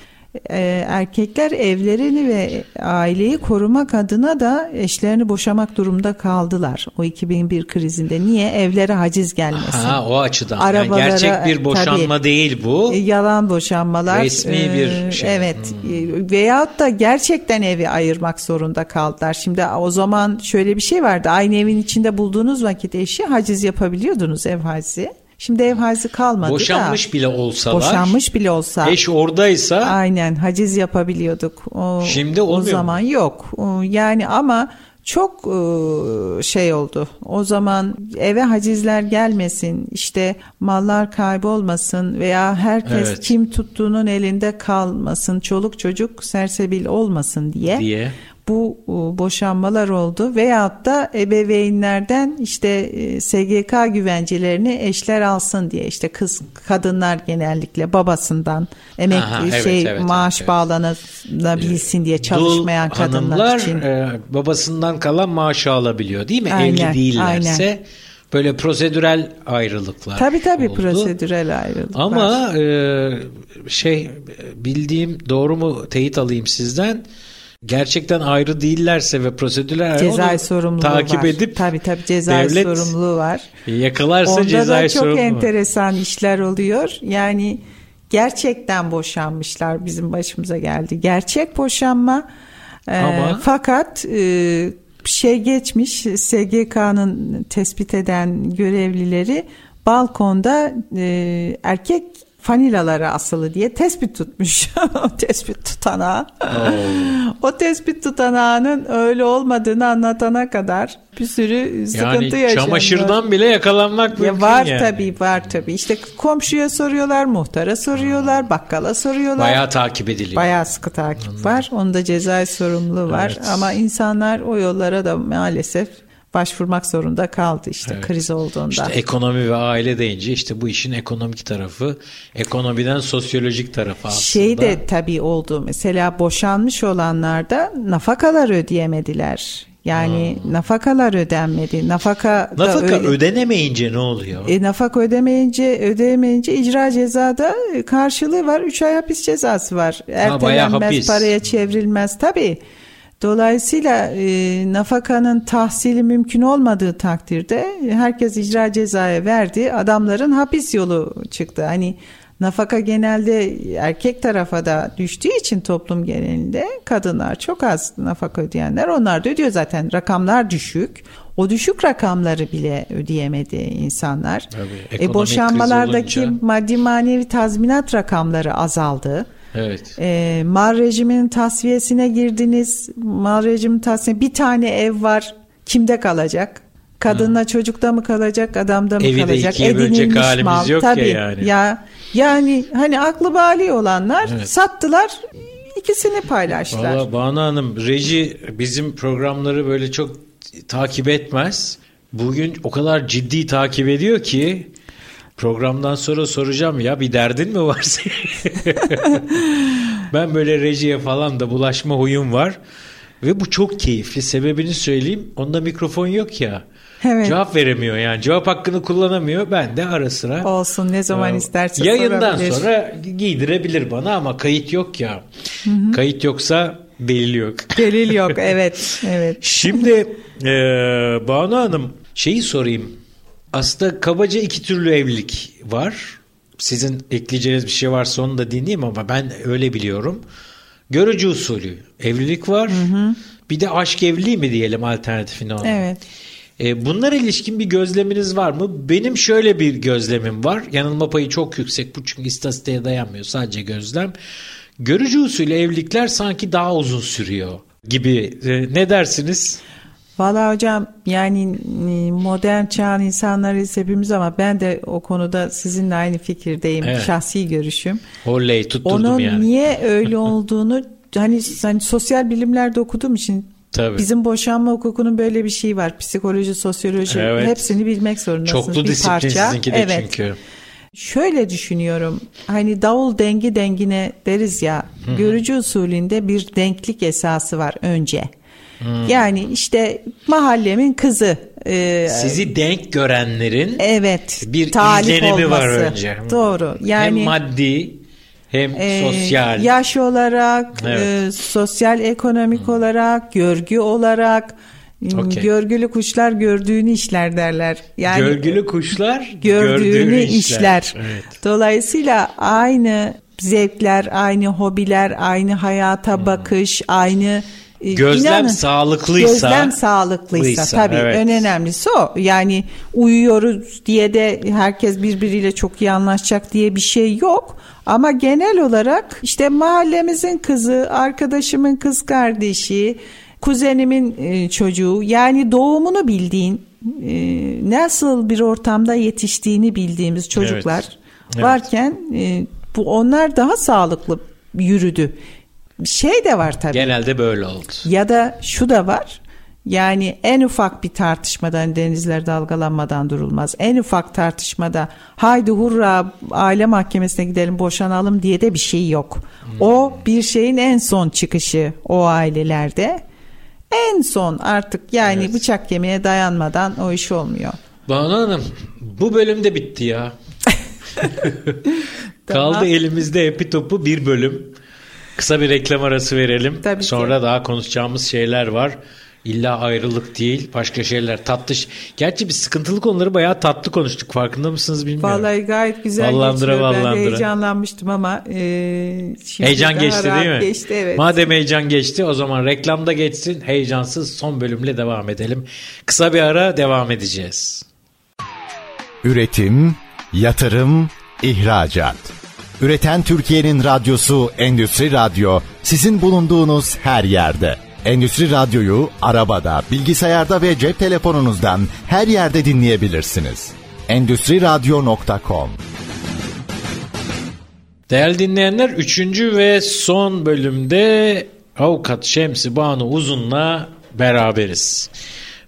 erkekler evlerini ve aileyi korumak adına da eşlerini boşamak durumda kaldılar. O 2001 krizinde niye evlere haciz gelmesin? Ha, o açıdan. Arabalara, yani gerçek bir boşanma tabii, değil bu. E, yalan boşanmalar. Resmi e, bir şey. Evet. Hmm. Veyahut da gerçekten evi ayırmak zorunda kaldılar. Şimdi o zaman şöyle bir şey vardı. Aynı evin içinde bulduğunuz vakit eşi haciz yapabiliyordunuz ev hacizi. Şimdi ev haizi kalmadı Boşanmış da. bile olsalar. Boşanmış bile olsa. Eş oradaysa. Aynen haciz yapabiliyorduk. O, Şimdi olmuyor. O zaman yok. Yani ama çok ıı, şey oldu. O zaman eve hacizler gelmesin, işte mallar kaybolmasın veya herkes evet. kim tuttuğunun elinde kalmasın, çoluk çocuk sersebil olmasın diye. diye bu e, boşanmalar oldu veyahut da ebeveynlerden işte e, SGK güvencelerini eşler alsın diye işte kız kadınlar genellikle babasından emek Aha, evet, şey evet, maaş evet, bağlanabilsin diye çalışmayan Dul kadınlar hanımlar, için. E, babasından kalan maaşı alabiliyor değil mi? Aynen, Evli değillerse. Aynen. Böyle prosedürel ayrılıklar Tabii tabii oldu. prosedürel ayrılıklar. Ama e, şey bildiğim doğru mu teyit alayım sizden gerçekten ayrı değillerse ve prosedürler cezai sorumluluğu takip var. edip tabii tabii cezai sorumluluğu var. Yakalarsa Onda cezai da çok enteresan işler oluyor. Yani gerçekten boşanmışlar bizim başımıza geldi. Gerçek boşanma. Ee, Ama e, fakat e, şey geçmiş SGK'nın tespit eden görevlileri balkonda e, erkek fanilaları asılı diye tespit tutmuş. tespit tutanağı. o tespit tutanağının öyle olmadığını anlatana kadar bir sürü sıkıntı yani yaşanıyor. çamaşırdan bile yakalanmak mümkün ya var yani. tabii var tabii. İşte komşuya soruyorlar, muhtara soruyorlar, bakkala soruyorlar. Bayağı takip ediliyor. Bayağı sıkı takip Anladım. var. Onda cezai sorumluluğu var. Evet. Ama insanlar o yollara da maalesef başvurmak zorunda kaldı işte evet. kriz olduğunda. İşte ekonomi ve aile deyince işte bu işin ekonomik tarafı, ekonomiden sosyolojik tarafı aslında. Şey de tabii oldu. Mesela boşanmış olanlarda nafakalar ödeyemediler. Yani hmm. nafakalar ödenmedi. Nafaka Nafaka öyle... ödenemeyince ne oluyor? E, nafaka ödemeyince ödeyemeyince icra cezada karşılığı var. 3 ay hapis cezası var. Ertelenmez, paraya çevrilmez. Tabii. Dolayısıyla e, nafakanın tahsili mümkün olmadığı takdirde herkes icra cezaya verdi. Adamların hapis yolu çıktı. Hani nafaka genelde erkek tarafa da düştüğü için toplum genelinde kadınlar çok az nafaka ödeyenler. Onlar da ödüyor zaten. Rakamlar düşük. O düşük rakamları bile ödeyemedi insanlar. Tabii, e, boşanmalardaki olunca... maddi manevi tazminat rakamları azaldı. Evet. E, mal rejiminin tasfiyesine girdiniz. Mal rejimin tasfiye bir tane ev var. Kimde kalacak? Kadınla ha. çocukta mı kalacak, adamda mı Evi kalacak? De Edinilmiş halimiz mal. yok Tabii, ya yani. Ya yani hani aklı bali olanlar evet. sattılar ikisini paylaştılar. Valla Banu Hanım reji bizim programları böyle çok takip etmez. Bugün o kadar ciddi takip ediyor ki Programdan sonra soracağım ya bir derdin mi var ben böyle rejiye falan da bulaşma huyum var. Ve bu çok keyifli. Sebebini söyleyeyim. Onda mikrofon yok ya. Evet. Cevap veremiyor yani. Cevap hakkını kullanamıyor. Ben de ara sıra. Olsun ne zaman e, isterse Yayından sorabilir. sonra giydirebilir bana ama kayıt yok ya. Hı hı. Kayıt yoksa delil yok. Delil yok evet. evet. Şimdi e, Banu Hanım şeyi sorayım. Aslında kabaca iki türlü evlilik var. Sizin ekleyeceğiniz bir şey varsa onu da dinleyeyim ama ben öyle biliyorum. Görücü usulü evlilik var. Hı hı. Bir de aşk evliliği mi diyelim alternatifine ona. Evet. E, bunlara ilişkin bir gözleminiz var mı? Benim şöyle bir gözlemim var. Yanılma payı çok yüksek bu çünkü istatistiğe dayanmıyor sadece gözlem. Görücü usulü evlilikler sanki daha uzun sürüyor gibi. E, ne dersiniz? Valla hocam yani e, modern çağın insanlarıyız hepimiz ama ben de o konuda sizinle aynı fikirdeyim. Evet. Şahsi görüşüm. Oley tutturdum Onun yani. niye öyle olduğunu hani, hani sosyal bilimlerde okuduğum için Tabii. Bizim boşanma hukukunun böyle bir şeyi var. Psikoloji, sosyoloji evet. hepsini bilmek zorundasınız. Çoklu bir disiplin parça. sizinki de evet. çünkü. Şöyle düşünüyorum. Hani davul dengi dengine deriz ya. Hı-hı. Görücü usulünde bir denklik esası var önce. Hmm. Yani işte mahallemin kızı. E, Sizi denk görenlerin evet bir izlenimi olması. var önce. Doğru. Yani hem maddi hem e, sosyal. Yaş olarak, evet. e, sosyal ekonomik hmm. olarak, görgü olarak. Okay. Görgülü kuşlar gördüğünü işler derler. Yani görgülü kuşlar gördüğünü, gördüğünü işler. işler. Evet. Dolayısıyla aynı zevkler, aynı hobiler, aynı hayata hmm. bakış, aynı e, gözlem İnanın, sağlıklıysa gözlem sağlıklıysa lıysa, tabii evet. en önemlisi o. Yani uyuyoruz diye de herkes birbiriyle çok iyi anlaşacak diye bir şey yok. Ama genel olarak işte mahallemizin kızı, arkadaşımın kız kardeşi, kuzenimin e, çocuğu yani doğumunu bildiğin e, nasıl bir ortamda yetiştiğini bildiğimiz çocuklar evet. varken bu onlar daha sağlıklı yürüdü şey de var tabii. Genelde böyle oldu. Ya da şu da var. Yani en ufak bir tartışmadan denizler dalgalanmadan durulmaz. En ufak tartışmada haydi hurra aile mahkemesine gidelim boşanalım diye de bir şey yok. Hmm. O bir şeyin en son çıkışı o ailelerde. En son artık yani evet. bıçak yemeye dayanmadan o iş olmuyor. Banu Hanım bu bölüm de bitti ya. Kaldı elimizde epi topu bir bölüm. Kısa bir reklam arası verelim. Tabii Sonra ki. daha konuşacağımız şeyler var. İlla ayrılık değil başka şeyler tatlı. Gerçi biz sıkıntılı konuları bayağı tatlı konuştuk farkında mısınız bilmiyorum. Vallahi gayet güzel vallandıra, geçiyor. Vallandıra. Ben heyecanlanmıştım ama e, heyecan geçti değil mi? Geçti evet. Madem heyecan geçti o zaman reklamda geçsin heyecansız son bölümle devam edelim. Kısa bir ara devam edeceğiz. Üretim, yatırım, ihracat. Üreten Türkiye'nin radyosu Endüstri Radyo sizin bulunduğunuz her yerde. Endüstri Radyo'yu arabada, bilgisayarda ve cep telefonunuzdan her yerde dinleyebilirsiniz. Endüstri Radyo.com Değerli dinleyenler 3. ve son bölümde Avukat Şemsi Banu Uzun'la beraberiz.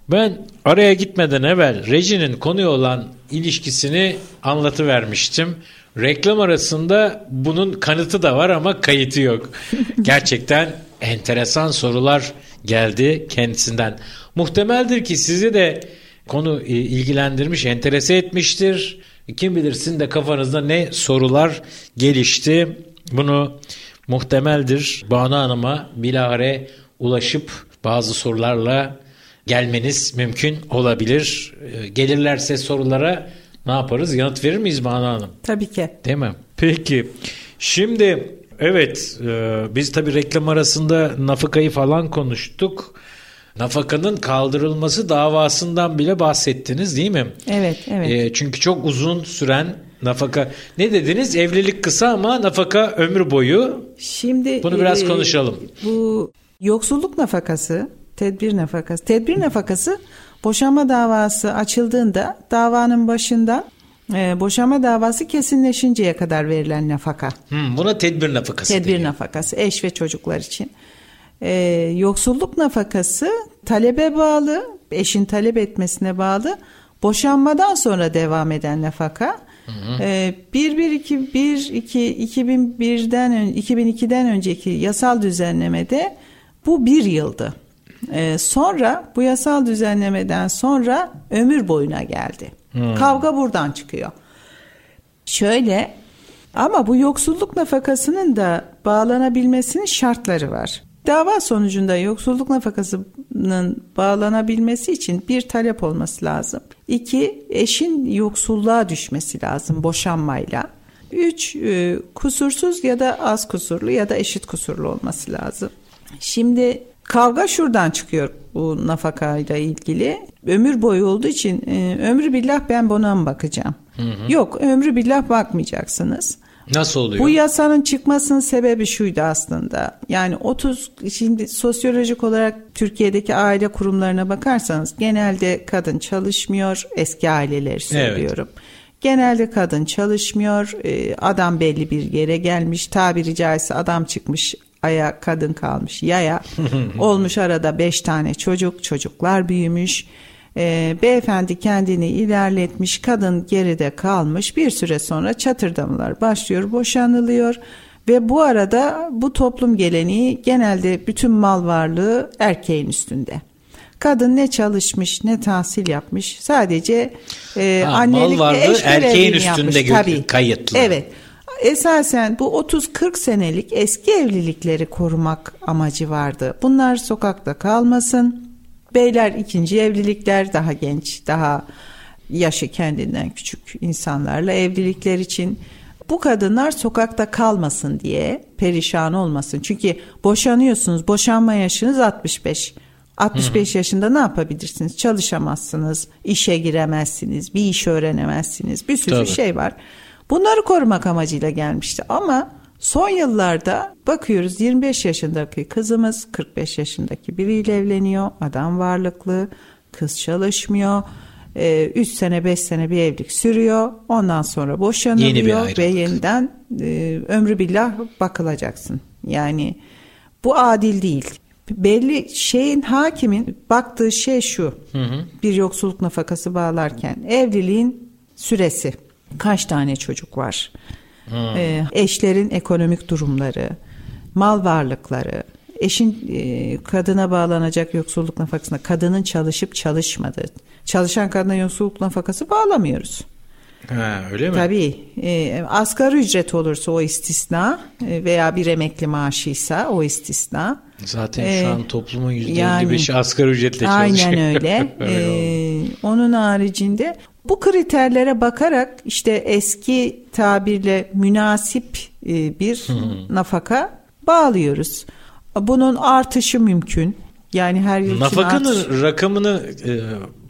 Ben araya gitmeden evvel rejinin konuya olan ilişkisini anlatıvermiştim. Reklam arasında bunun kanıtı da var ama kayıtı yok. Gerçekten enteresan sorular geldi kendisinden. Muhtemeldir ki sizi de konu e, ilgilendirmiş, enterese etmiştir. Kim bilir sizin de kafanızda ne sorular gelişti. Bunu muhtemeldir Banu Hanım'a bilahare ulaşıp bazı sorularla gelmeniz mümkün olabilir. E, gelirlerse sorulara ne yaparız? Yanıt verir miyiz Banu Hanım? Tabii ki. Değil mi? Peki. Şimdi evet e, biz tabii reklam arasında nafakayı falan konuştuk. Nafakanın kaldırılması davasından bile bahsettiniz değil mi? Evet, evet. E, çünkü çok uzun süren nafaka. Ne dediniz? Evlilik kısa ama nafaka ömür boyu. Şimdi bunu biraz e, konuşalım. Bu yoksulluk nafakası, tedbir nafakası. Tedbir nafakası Boşanma davası açıldığında davanın başında e, boşanma davası kesinleşinceye kadar verilen nafaka. Hmm, buna tedbir nafakası. Tedbir diyor. nafakası eş ve çocuklar için. E, yoksulluk nafakası talebe bağlı, eşin talep etmesine bağlı. Boşanmadan sonra devam eden nafaka. Hı 1 1 2 1 2 2001'den 2002'den önceki yasal düzenlemede bu bir yıldı. Ee, sonra bu yasal düzenlemeden sonra ömür boyuna geldi. Hmm. Kavga buradan çıkıyor. Şöyle ama bu yoksulluk nafakasının da bağlanabilmesinin şartları var. Dava sonucunda yoksulluk nafakasının bağlanabilmesi için bir talep olması lazım. İki, eşin yoksulluğa düşmesi lazım boşanmayla. Üç, e, kusursuz ya da az kusurlu ya da eşit kusurlu olması lazım. Şimdi kavga şuradan çıkıyor bu nafakayla ilgili. Ömür boyu olduğu için e, ömrü billah ben buna mı bakacağım? Hı hı. Yok ömrü billah bakmayacaksınız. Nasıl oluyor? Bu yasanın çıkmasının sebebi şuydu aslında. Yani 30 şimdi sosyolojik olarak Türkiye'deki aile kurumlarına bakarsanız genelde kadın çalışmıyor. Eski aileleri söylüyorum. Evet. Genelde kadın çalışmıyor. E, adam belli bir yere gelmiş. Tabiri caizse adam çıkmış aya kadın kalmış yaya. Olmuş arada beş tane çocuk. Çocuklar büyümüş. E, beyefendi kendini ilerletmiş, kadın geride kalmış. Bir süre sonra çatırdamalar başlıyor, boşanılıyor. Ve bu arada bu toplum geleneği genelde bütün mal varlığı erkeğin üstünde. Kadın ne çalışmış ne tahsil yapmış sadece e, ha, annelik mal varlığı erkeğin üstünde yapmış. Tabii. kayıtlı. Evet. Esasen bu 30-40 senelik eski evlilikleri korumak amacı vardı. Bunlar sokakta kalmasın Beyler ikinci evlilikler daha genç, daha yaşı kendinden küçük insanlarla evlilikler için bu kadınlar sokakta kalmasın diye perişan olmasın. Çünkü boşanıyorsunuz. Boşanma yaşınız 65. 65 Hı. yaşında ne yapabilirsiniz? Çalışamazsınız, işe giremezsiniz, bir iş öğrenemezsiniz. Bir sürü Tabii. şey var. Bunları korumak amacıyla gelmişti ama Son yıllarda bakıyoruz 25 yaşındaki kızımız 45 yaşındaki biriyle evleniyor. Adam varlıklı, kız çalışmıyor. 3 ee, sene 5 sene bir evlilik sürüyor. Ondan sonra boşanılıyor Yeni ve yeniden e, ömrü billah bakılacaksın. Yani bu adil değil. Belli şeyin hakimin baktığı şey şu. Hı hı. Bir yoksulluk nafakası bağlarken evliliğin süresi. Kaç tane çocuk var? E, eşlerin ekonomik durumları, mal varlıkları, eşin e, kadına bağlanacak yoksulluk nafakasına kadının çalışıp çalışmadığı. Çalışan kadına yoksulluk nafakası bağlamıyoruz. Ha, öyle mi? Tabii. E, asgari ücret olursa o istisna e, veya bir emekli maaşıysa o istisna. Zaten ee, şu an toplumun %55'i yani, asgari ücretle çalışıyor. Aynen öyle. ee, onun haricinde bu kriterlere bakarak işte eski tabirle münasip e, bir nafaka bağlıyoruz. Bunun artışı mümkün. Yani her yıl Nafakanın artış... rakamını e,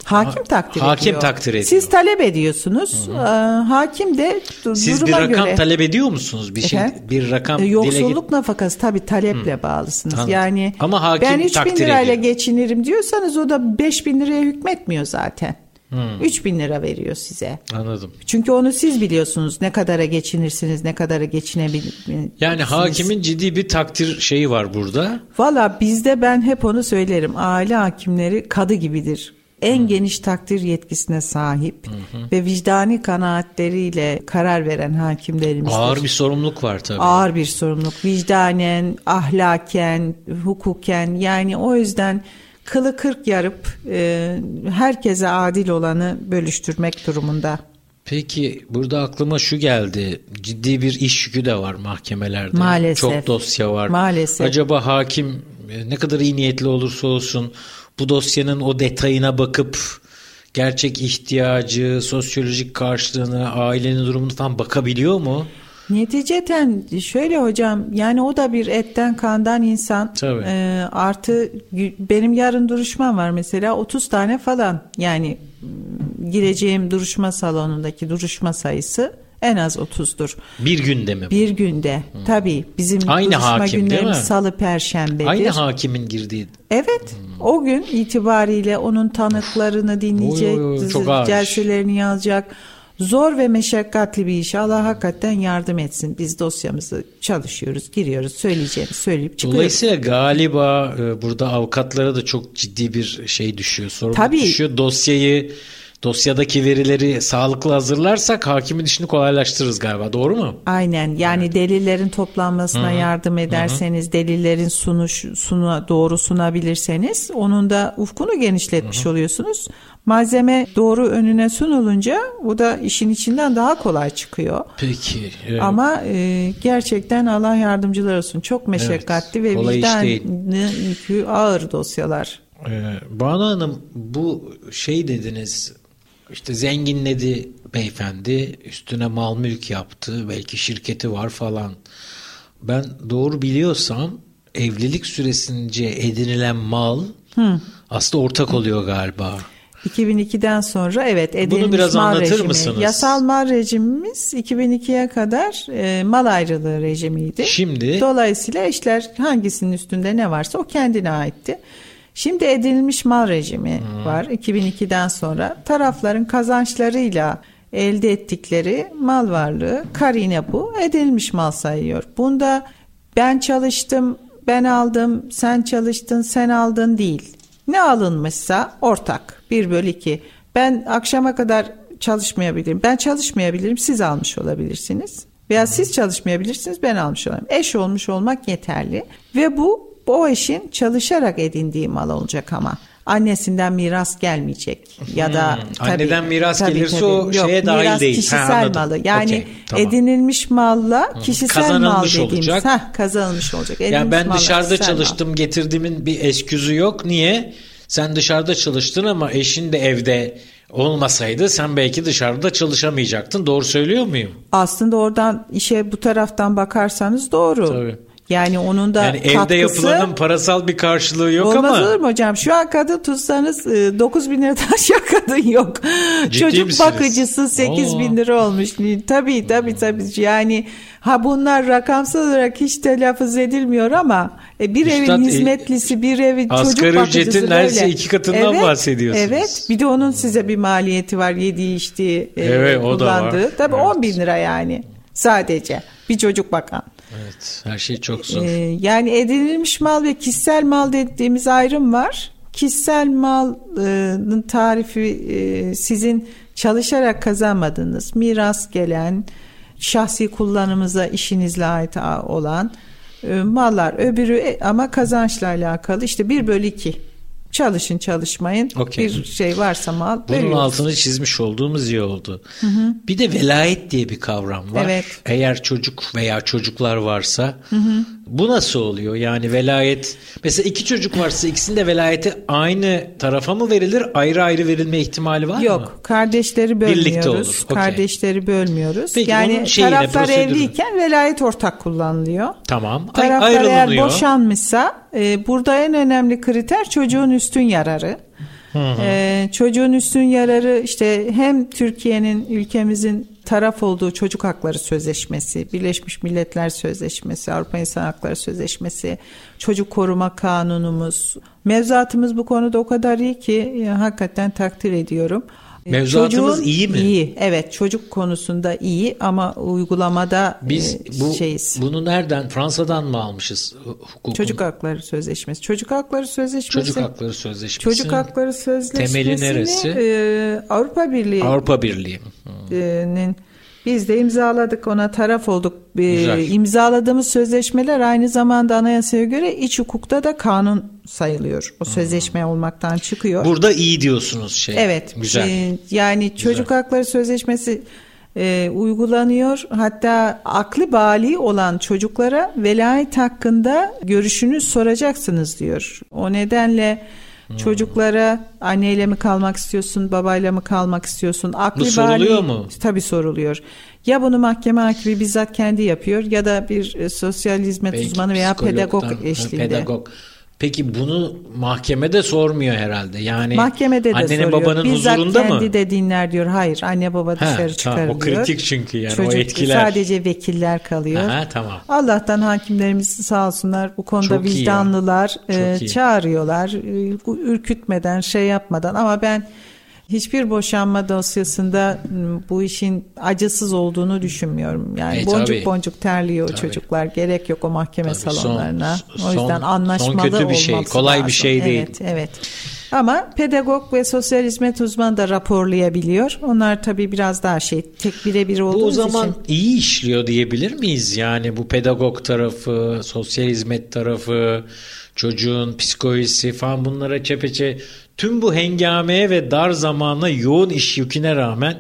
hakim takdir hakim ediyor. takdir ediyor. Siz talep ediyorsunuz. Hı hı. E, hakim de Siz bir rakam göre... talep ediyor musunuz? Bir şey bir rakam e, yoksulluk dile... nafakası tabii taleple hı. bağlısınız. Anladım. Yani Ama hakim ben 3 bin lirayla ediyor. geçinirim diyorsanız o da 5 bin liraya hükmetmiyor zaten. Hmm. 3 bin lira veriyor size. Anladım. Çünkü onu siz biliyorsunuz ne kadara geçinirsiniz ne kadara geçinebilirsiniz. Yani hakimin ciddi bir takdir şeyi var burada. Valla bizde ben hep onu söylerim aile hakimleri kadı gibidir. En hmm. geniş takdir yetkisine sahip hmm. ve vicdani kanaatleriyle karar veren hakimlerimizdir. Ağır bir sorumluluk var tabii. Ağır bir sorumluluk. Vicdanen, ahlaken, hukuken yani o yüzden kılı kırk yarıp e, herkese adil olanı bölüştürmek durumunda. Peki burada aklıma şu geldi. Ciddi bir iş yükü de var mahkemelerde. Maalesef. Çok dosya var. Maalesef. Acaba hakim e, ne kadar iyi niyetli olursa olsun bu dosyanın o detayına bakıp gerçek ihtiyacı, sosyolojik karşılığını, ailenin durumunu falan bakabiliyor mu? Neticeten şöyle hocam yani o da bir etten kandan insan. Tabii. E, artı benim yarın duruşmam var mesela 30 tane falan yani gireceğim duruşma salonundaki duruşma sayısı en az 30'dur. Bir günde mi? Bu? Bir günde. Hmm. Tabii bizim Aynı duruşma hakim, günlerimiz salı perşembedir. Aynı hakimin girdiği. Evet. Hmm. O gün itibariyle onun tanıklarını dinleyecek, oy, oy, oy, celselerini yazacak Zor ve meşakkatli bir iş. Allah hakikaten yardım etsin. Biz dosyamızı çalışıyoruz, giriyoruz, söyleyeceğini söyleyip çıkıyoruz. Dolayısıyla galiba e, burada avukatlara da çok ciddi bir şey düşüyor. Sorumluluk Tabii. düşüyor. Dosyayı dosyadaki verileri sağlıklı hazırlarsak hakimin işini kolaylaştırırız galiba. Doğru mu? Aynen. Yani evet. delillerin toplanmasına Hı-hı. yardım ederseniz, Hı-hı. delillerin sunuş sunu doğru sunabilirseniz onun da ufkunu genişletmiş Hı-hı. oluyorsunuz. Malzeme doğru önüne sunulunca o da işin içinden daha kolay çıkıyor. Peki. Evet. Ama e, gerçekten Allah yardımcılar olsun. Çok meşakkatli evet, ve vicdan yükü ağır dosyalar. Ee, Banu Hanım bu şey dediniz işte zenginledi beyefendi üstüne mal mülk yaptı belki şirketi var falan. Ben doğru biliyorsam evlilik süresince edinilen mal Hı. aslında ortak oluyor galiba. 2002'den sonra evet edilmiş Bunu biraz mal anlatır rejimi. mısınız? Yasal mal rejimimiz 2002'ye kadar e, mal ayrılığı rejimiydi. Şimdi? Dolayısıyla eşler hangisinin üstünde ne varsa o kendine aitti. Şimdi edilmiş mal rejimi hmm. var 2002'den sonra. Tarafların kazançlarıyla elde ettikleri mal varlığı karine bu edilmiş mal sayıyor. Bunda ben çalıştım, ben aldım, sen çalıştın, sen aldın değil. Ne alınmışsa ortak 1 bölü 2. Ben akşama kadar çalışmayabilirim. Ben çalışmayabilirim siz almış olabilirsiniz. Veya siz çalışmayabilirsiniz ben almış olayım. Eş olmuş olmak yeterli. Ve bu o eşin çalışarak edindiği mal olacak ama annesinden miras gelmeyecek ya da hmm, tabii, anneden miras tabii, gelirse tabii, o yok, şeye dahil miras değil. kişisel ha, malı. Yani okay, tamam. edinilmiş malla kişisel kazanılmış mal dediğimiz olacak. Heh, kazanılmış olacak. Edinilmiş yani ben dışarıda çalıştım mal. getirdiğimin bir esküzü yok. Niye? Sen dışarıda çalıştın ama eşin de evde olmasaydı sen belki dışarıda çalışamayacaktın. Doğru söylüyor muyum? Aslında oradan işe bu taraftan bakarsanız doğru. Tabii. Yani onun da yani katkısı, evde yapılanın parasal bir karşılığı yok olmaz ama. Olmaz olur mu hocam? Şu an kadın tutsanız 9 e, bin lira aşağı kadın yok. Ciddi Çocuk misiniz? bakıcısı 8 Oo. bin lira olmuş. Tabii tabii tabii. Yani ha bunlar rakamsal olarak hiç telaffuz edilmiyor ama e, bir Üstad, evin e, hizmetlisi, bir evin çocuk bakıcısı böyle. Asgari ücretin neredeyse iki katından evet, bahsediyorsunuz. Evet. Bir de onun size bir maliyeti var. Yediği içtiği evet, kullandığı. O da var. Tabii evet. 10 bin lira yani sadece. Bir çocuk bakan. Evet, her şey çok zor. Ee, yani edinilmiş mal ve kişisel mal dediğimiz ayrım var. Kişisel malın tarifi e, sizin çalışarak kazanmadığınız, miras gelen, şahsi kullanımıza işinizle ait olan e, mallar. Öbürü e, ama kazançla alakalı işte 1 bölü 2 çalışın çalışmayın okay. bir şey varsa mal Bunun veriyoruz. altını çizmiş olduğumuz iyi oldu. Hı hı. Bir de velayet diye bir kavram var. Evet. Eğer çocuk veya çocuklar varsa hı hı. Bu nasıl oluyor? Yani velayet mesela iki çocuk varsa ikisinin de velayeti aynı tarafa mı verilir? Ayrı ayrı verilme ihtimali var Yok, mı? Yok kardeşleri bölmüyoruz. Birlikte olur. Okay. Kardeşleri bölmüyoruz. Peki, yani şeyine, taraflar prosedürü. evliyken velayet ortak kullanılıyor. Tamım. Taraflar eğer boşanmışsa e, burada en önemli kriter çocuğun üstün yararı. Hı hı. Ee, çocuğun üstün yararı işte hem Türkiye'nin ülkemizin taraf olduğu Çocuk Hakları Sözleşmesi, Birleşmiş Milletler Sözleşmesi, Avrupa İnsan Hakları Sözleşmesi, Çocuk Koruma Kanunumuz. Mevzuatımız bu konuda o kadar iyi ki ya, hakikaten takdir ediyorum. Mevzuatımız Çocuğun, iyi mi? İyi. Evet çocuk konusunda iyi ama uygulamada biz e, bu şeyiz. bunu nereden Fransa'dan mı almışız hukukun? Çocuk Hakları Sözleşmesi. Çocuk Hakları Sözleşmesi. Çocuk Hakları Sözleşmesi. Çocuk Hakları Sözleşmesi. Temeli neresi? E, Avrupa Birliği. Avrupa Birliği'nin biz de imzaladık ona taraf olduk. Güzel. İmzaladığımız sözleşmeler aynı zamanda anayasaya göre iç hukukta da kanun sayılıyor. O sözleşme hmm. olmaktan çıkıyor. Burada iyi diyorsunuz şey. Evet. Güzel. E, yani Güzel. çocuk hakları sözleşmesi e, uygulanıyor. Hatta aklı bali olan çocuklara velayet hakkında görüşünü soracaksınız diyor. O nedenle Hmm. Çocuklara anneyle mi kalmak istiyorsun, babayla mı kalmak istiyorsun? Akli Bu soruluyor bali, mu? Tabii soruluyor. Ya bunu mahkeme hakimi bizzat kendi yapıyor ya da bir e, sosyal hizmet Belki uzmanı veya pedagog eşliğinde. Pedagog. Peki bunu mahkemede sormuyor herhalde. Yani mahkemede de annenin soruyor. babanın Bizzat huzurunda kendi mı? de dinler diyor. Hayır anne baba dışarı ha, çıkarılıyor. Tamam, o kritik çünkü yani Çocuk, o etkiler. Sadece vekiller kalıyor. Ha, tamam. Allah'tan hakimlerimiz sağ olsunlar bu konuda Çok vicdanlılar e, çağırıyorlar. E, ürkütmeden şey yapmadan ama ben hiçbir boşanma dosyasında bu işin acısız olduğunu düşünmüyorum. Yani e, boncuk tabii. boncuk terliyor tabii. çocuklar. Gerek yok o mahkeme tabii, salonlarına. Son, o yüzden anlaşmalı son kötü bir şey. Kolay lazım. bir şey değil. Evet, evet. Ama pedagog ve sosyal hizmet uzmanı da raporlayabiliyor. Onlar tabii biraz daha şey tek birebir olduğu için. Bu o zaman için. iyi işliyor diyebilir miyiz? Yani bu pedagog tarafı, sosyal hizmet tarafı, çocuğun psikolojisi falan bunlara çepeçe tüm bu hengameye ve dar zamana yoğun iş yüküne rağmen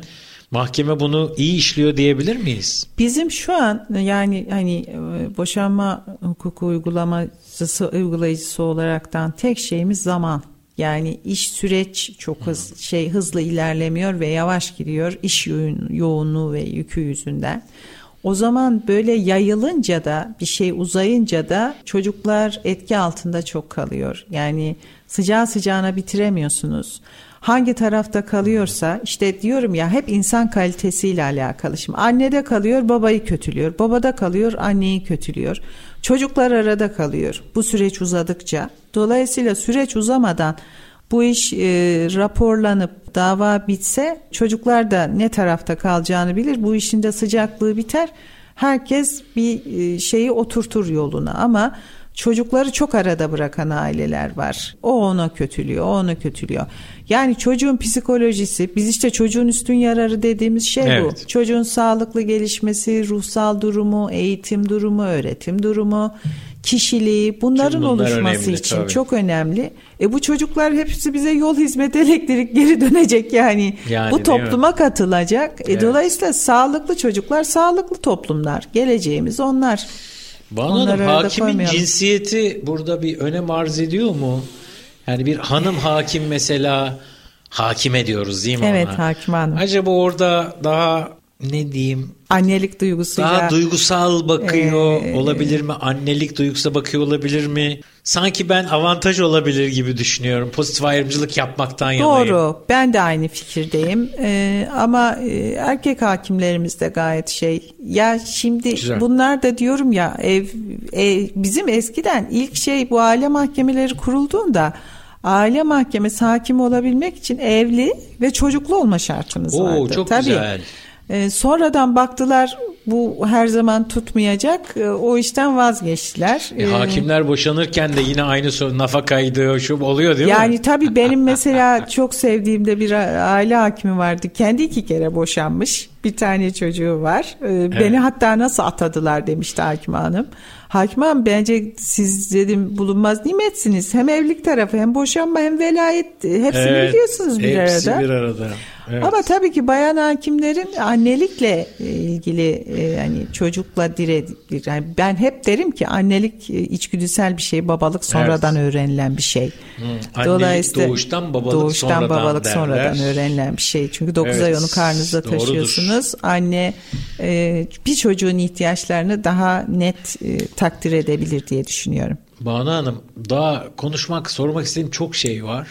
Mahkeme bunu iyi işliyor diyebilir miyiz? Bizim şu an yani hani e, boşanma hukuku uygulaması uygulayıcısı olaraktan tek şeyimiz zaman. Yani iş süreç çok hız, şey hızlı ilerlemiyor ve yavaş gidiyor iş yoğun, yoğunluğu ve yükü yüzünden. O zaman böyle yayılınca da bir şey uzayınca da çocuklar etki altında çok kalıyor. Yani sıcağı sıcağına bitiremiyorsunuz hangi tarafta kalıyorsa işte diyorum ya hep insan kalitesiyle alakalı. Şimdi annede kalıyor babayı kötülüyor. Babada kalıyor anneyi kötülüyor. Çocuklar arada kalıyor bu süreç uzadıkça. Dolayısıyla süreç uzamadan bu iş e, raporlanıp dava bitse çocuklar da ne tarafta kalacağını bilir. Bu işin de sıcaklığı biter. Herkes bir e, şeyi oturtur yoluna ama çocukları çok arada bırakan aileler var. O ona kötülüyor, o ona kötülüyor. Yani çocuğun psikolojisi, biz işte çocuğun üstün yararı dediğimiz şey evet. bu. Çocuğun sağlıklı gelişmesi, ruhsal durumu, eğitim durumu, öğretim durumu, kişiliği bunların bunlar oluşması önemli, için tabii. çok önemli. E bu çocuklar hepsi bize yol hizmet elektrik geri dönecek yani. yani bu topluma katılacak. E evet. E dolayısıyla sağlıklı çocuklar sağlıklı toplumlar. Geleceğimiz onlar. Bana Hanım hakimin cinsiyeti burada bir önem arz ediyor mu? Yani bir hanım hakim mesela hakime diyoruz değil mi evet, ona? Evet hakim hanım. Acaba orada daha ne diyeyim annelik duygusuyla daha duygusal bakıyor ee, olabilir mi? Annelik duygusuna bakıyor olabilir mi? Sanki ben avantaj olabilir gibi düşünüyorum. Pozitif ayrımcılık yapmaktan yanayım. Doğru. Ben de aynı fikirdeyim. Ee, ama e, erkek hakimlerimiz de gayet şey. Ya şimdi Güzel. bunlar da diyorum ya ev, ev bizim eskiden ilk şey bu aile mahkemeleri kurulduğunda aile mahkemesi hakim olabilmek için evli ve çocuklu olma şartınız Oo, vardı. Çok Tabii. güzel. E, sonradan baktılar bu her zaman tutmayacak. E, o işten vazgeçtiler. E, hakimler boşanırken de yine aynı sorun nafakaydı şu oluyor değil yani mi? Yani tabii benim mesela çok sevdiğimde bir aile hakimi vardı. Kendi iki kere boşanmış. Bir tane çocuğu var. E, evet. Beni hatta nasıl atadılar demişti hakim hanım. Hakim hanım bence siz dedim bulunmaz nimetsiniz. Hem evlilik tarafı hem boşanma hem velayet hepsini evet, biliyorsunuz bir hepsi arada. bir arada. Evet. Ama tabii ki bayan hakimlerin annelikle e, ilgili yani e, çocukla dire yani ben hep derim ki annelik e, içgüdüsel bir şey, babalık sonradan evet. öğrenilen bir şey. Hmm. Dolayısıyla doğuştan babalık doğuştan sonradan babalık derler. sonradan öğrenilen bir şey. Çünkü 9 evet. ay onu karnınızda Doğrudur. taşıyorsunuz. Anne bir çocuğun ihtiyaçlarını daha net takdir edebilir diye düşünüyorum. Banu Hanım daha konuşmak, sormak istediğim çok şey var.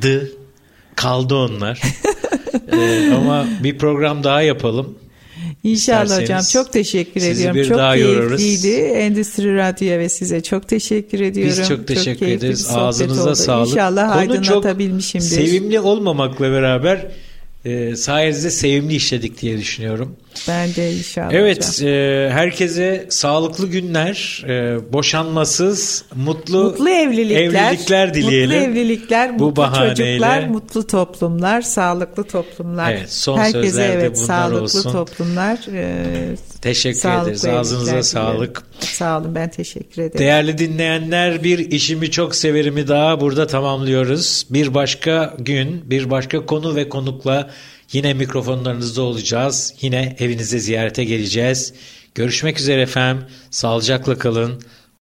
The Kaldı onlar. ee, ama bir program daha yapalım. İnşallah hocam çok teşekkür Sizi ediyorum. Bir çok daha keyifliydi. Yorarız. Endüstri Radyo'ya ve size çok teşekkür ediyorum. Biz çok teşekkür çok ederiz. Ağzınıza oldu. sağlık. İnşallah Konu aydınlatabilmişimdir. Sevimli olmamakla beraber e, sayenizde sevimli işledik diye düşünüyorum. Ben de inşallah. Evet, e, herkese sağlıklı günler, e, boşanmasız, mutlu, mutlu evlilikler, evlilikler dileyelim. Mutlu evlilikler, Bu mutlu bahaneyle. çocuklar, mutlu toplumlar, sağlıklı toplumlar. Evet, son herkese evet sağlıklı olsun. toplumlar. E, teşekkür ederiz. Ağzınıza sağlık. Sağ olun, ben teşekkür ederim. Değerli dinleyenler, bir işimi çok severimi daha burada tamamlıyoruz. Bir başka gün, bir başka konu ve konukla Yine mikrofonlarınızda olacağız. Yine evinize ziyarete geleceğiz. Görüşmek üzere efendim. Sağlıcakla kalın.